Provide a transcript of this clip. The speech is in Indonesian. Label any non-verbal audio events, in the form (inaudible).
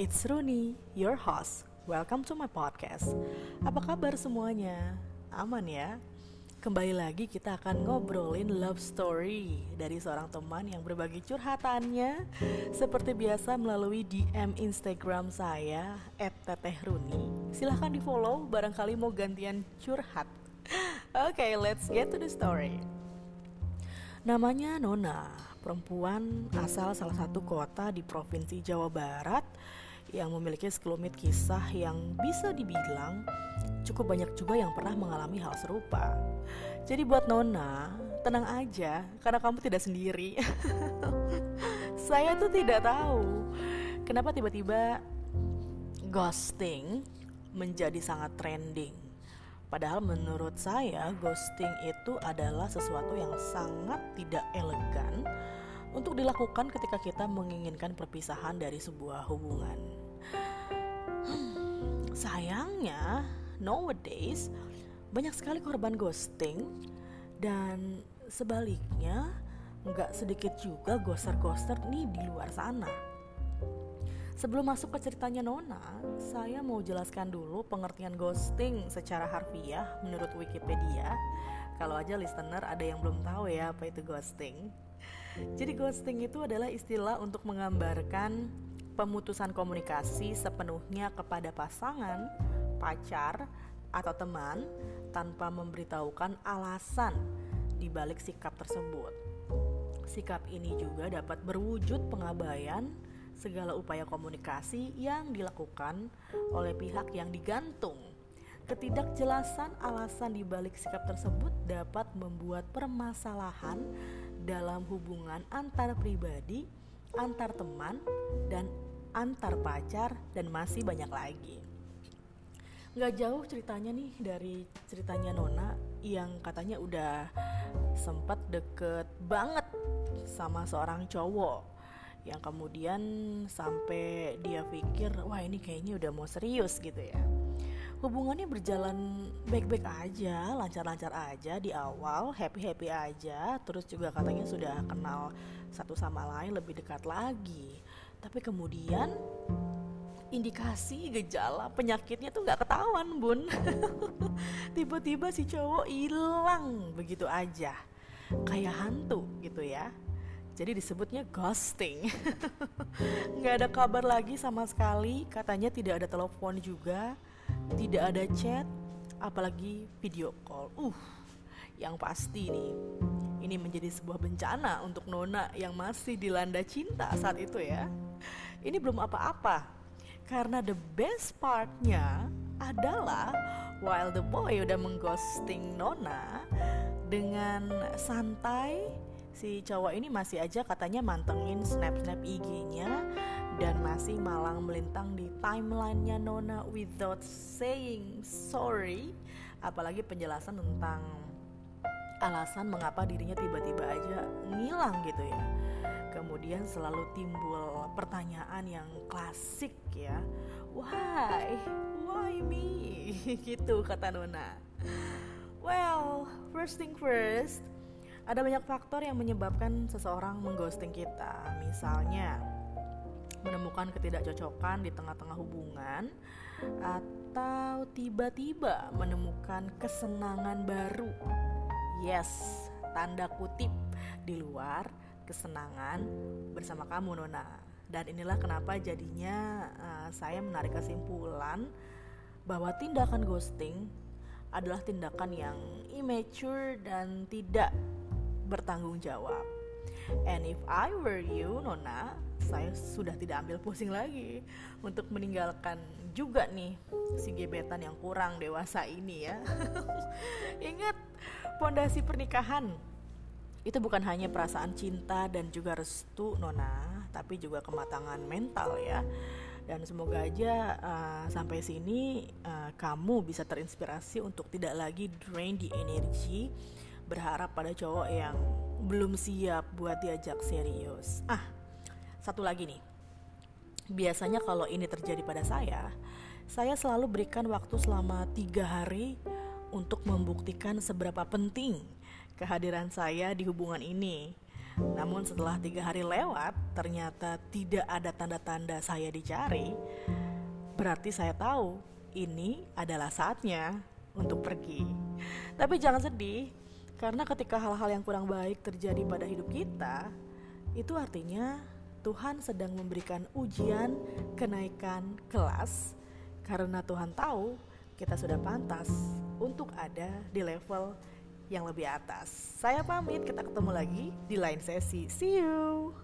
it's Runi, your host. Welcome to my podcast. Apa kabar semuanya? Aman ya? Kembali lagi kita akan ngobrolin love story dari seorang teman yang berbagi curhatannya seperti biasa melalui DM Instagram saya @tetehruni. Silahkan di follow barangkali mau gantian curhat. Oke, okay, let's get to the story. Namanya Nona, perempuan asal salah satu kota di provinsi Jawa Barat yang memiliki sekelumit kisah yang bisa dibilang cukup banyak juga yang pernah mengalami hal serupa. Jadi buat Nona, tenang aja karena kamu tidak sendiri. (laughs) Saya tuh tidak tahu kenapa tiba-tiba ghosting menjadi sangat trending Padahal menurut saya ghosting itu adalah sesuatu yang sangat tidak elegan untuk dilakukan ketika kita menginginkan perpisahan dari sebuah hubungan. Hmm, sayangnya nowadays banyak sekali korban ghosting dan sebaliknya nggak sedikit juga ghoster-ghoster nih di luar sana. Sebelum masuk ke ceritanya Nona, saya mau jelaskan dulu pengertian ghosting secara harfiah menurut Wikipedia. Kalau aja listener ada yang belum tahu ya apa itu ghosting. Jadi ghosting itu adalah istilah untuk menggambarkan pemutusan komunikasi sepenuhnya kepada pasangan, pacar, atau teman tanpa memberitahukan alasan di balik sikap tersebut. Sikap ini juga dapat berwujud pengabaian segala upaya komunikasi yang dilakukan oleh pihak yang digantung. Ketidakjelasan alasan di balik sikap tersebut dapat membuat permasalahan dalam hubungan antar pribadi, antar teman, dan antar pacar, dan masih banyak lagi. Gak jauh ceritanya nih dari ceritanya Nona yang katanya udah sempat deket banget sama seorang cowok yang kemudian sampai dia pikir wah ini kayaknya udah mau serius gitu ya hubungannya berjalan baik-baik aja lancar-lancar aja di awal happy-happy aja. Terus juga katanya sudah kenal satu sama lain lebih dekat lagi. Tapi kemudian indikasi gejala penyakitnya tuh nggak ketahuan bun. (laughs) Tiba-tiba si cowok hilang begitu aja. Kayak hantu gitu ya. Jadi disebutnya ghosting. (laughs) Nggak ada kabar lagi sama sekali, katanya tidak ada telepon juga, tidak ada chat, apalagi video call. Uh, yang pasti nih, ini menjadi sebuah bencana untuk Nona yang masih dilanda cinta saat itu ya. Ini belum apa-apa, karena the best partnya adalah while the boy udah mengghosting Nona dengan santai si cowok ini masih aja katanya mantengin snap-snap IG-nya dan masih malang melintang di timelinenya Nona without saying sorry. Apalagi penjelasan tentang alasan mengapa dirinya tiba-tiba aja ngilang gitu ya. Kemudian selalu timbul pertanyaan yang klasik ya. Why? Why me? (laughs) Gitu kata Nona. Well first thing first ada banyak faktor yang menyebabkan seseorang mengghosting kita. Misalnya, menemukan ketidakcocokan di tengah-tengah hubungan atau tiba-tiba menemukan kesenangan baru. Yes, tanda kutip di luar kesenangan bersama kamu Nona. Dan inilah kenapa jadinya uh, saya menarik kesimpulan bahwa tindakan ghosting adalah tindakan yang immature dan tidak bertanggung jawab. And if I were you, Nona, saya sudah tidak ambil pusing lagi untuk meninggalkan juga nih si gebetan yang kurang dewasa ini ya. (laughs) Ingat, pondasi pernikahan itu bukan hanya perasaan cinta dan juga restu, Nona, tapi juga kematangan mental ya. Dan semoga aja uh, sampai sini uh, kamu bisa terinspirasi untuk tidak lagi drain di energi berharap pada cowok yang belum siap buat diajak serius. Ah, satu lagi nih. Biasanya kalau ini terjadi pada saya, saya selalu berikan waktu selama tiga hari untuk membuktikan seberapa penting kehadiran saya di hubungan ini. Namun setelah tiga hari lewat, ternyata tidak ada tanda-tanda saya dicari. Berarti saya tahu ini adalah saatnya untuk pergi. Tapi jangan sedih, karena ketika hal-hal yang kurang baik terjadi pada hidup kita, itu artinya Tuhan sedang memberikan ujian kenaikan kelas karena Tuhan tahu kita sudah pantas untuk ada di level yang lebih atas. Saya pamit, kita ketemu lagi di lain sesi. See you.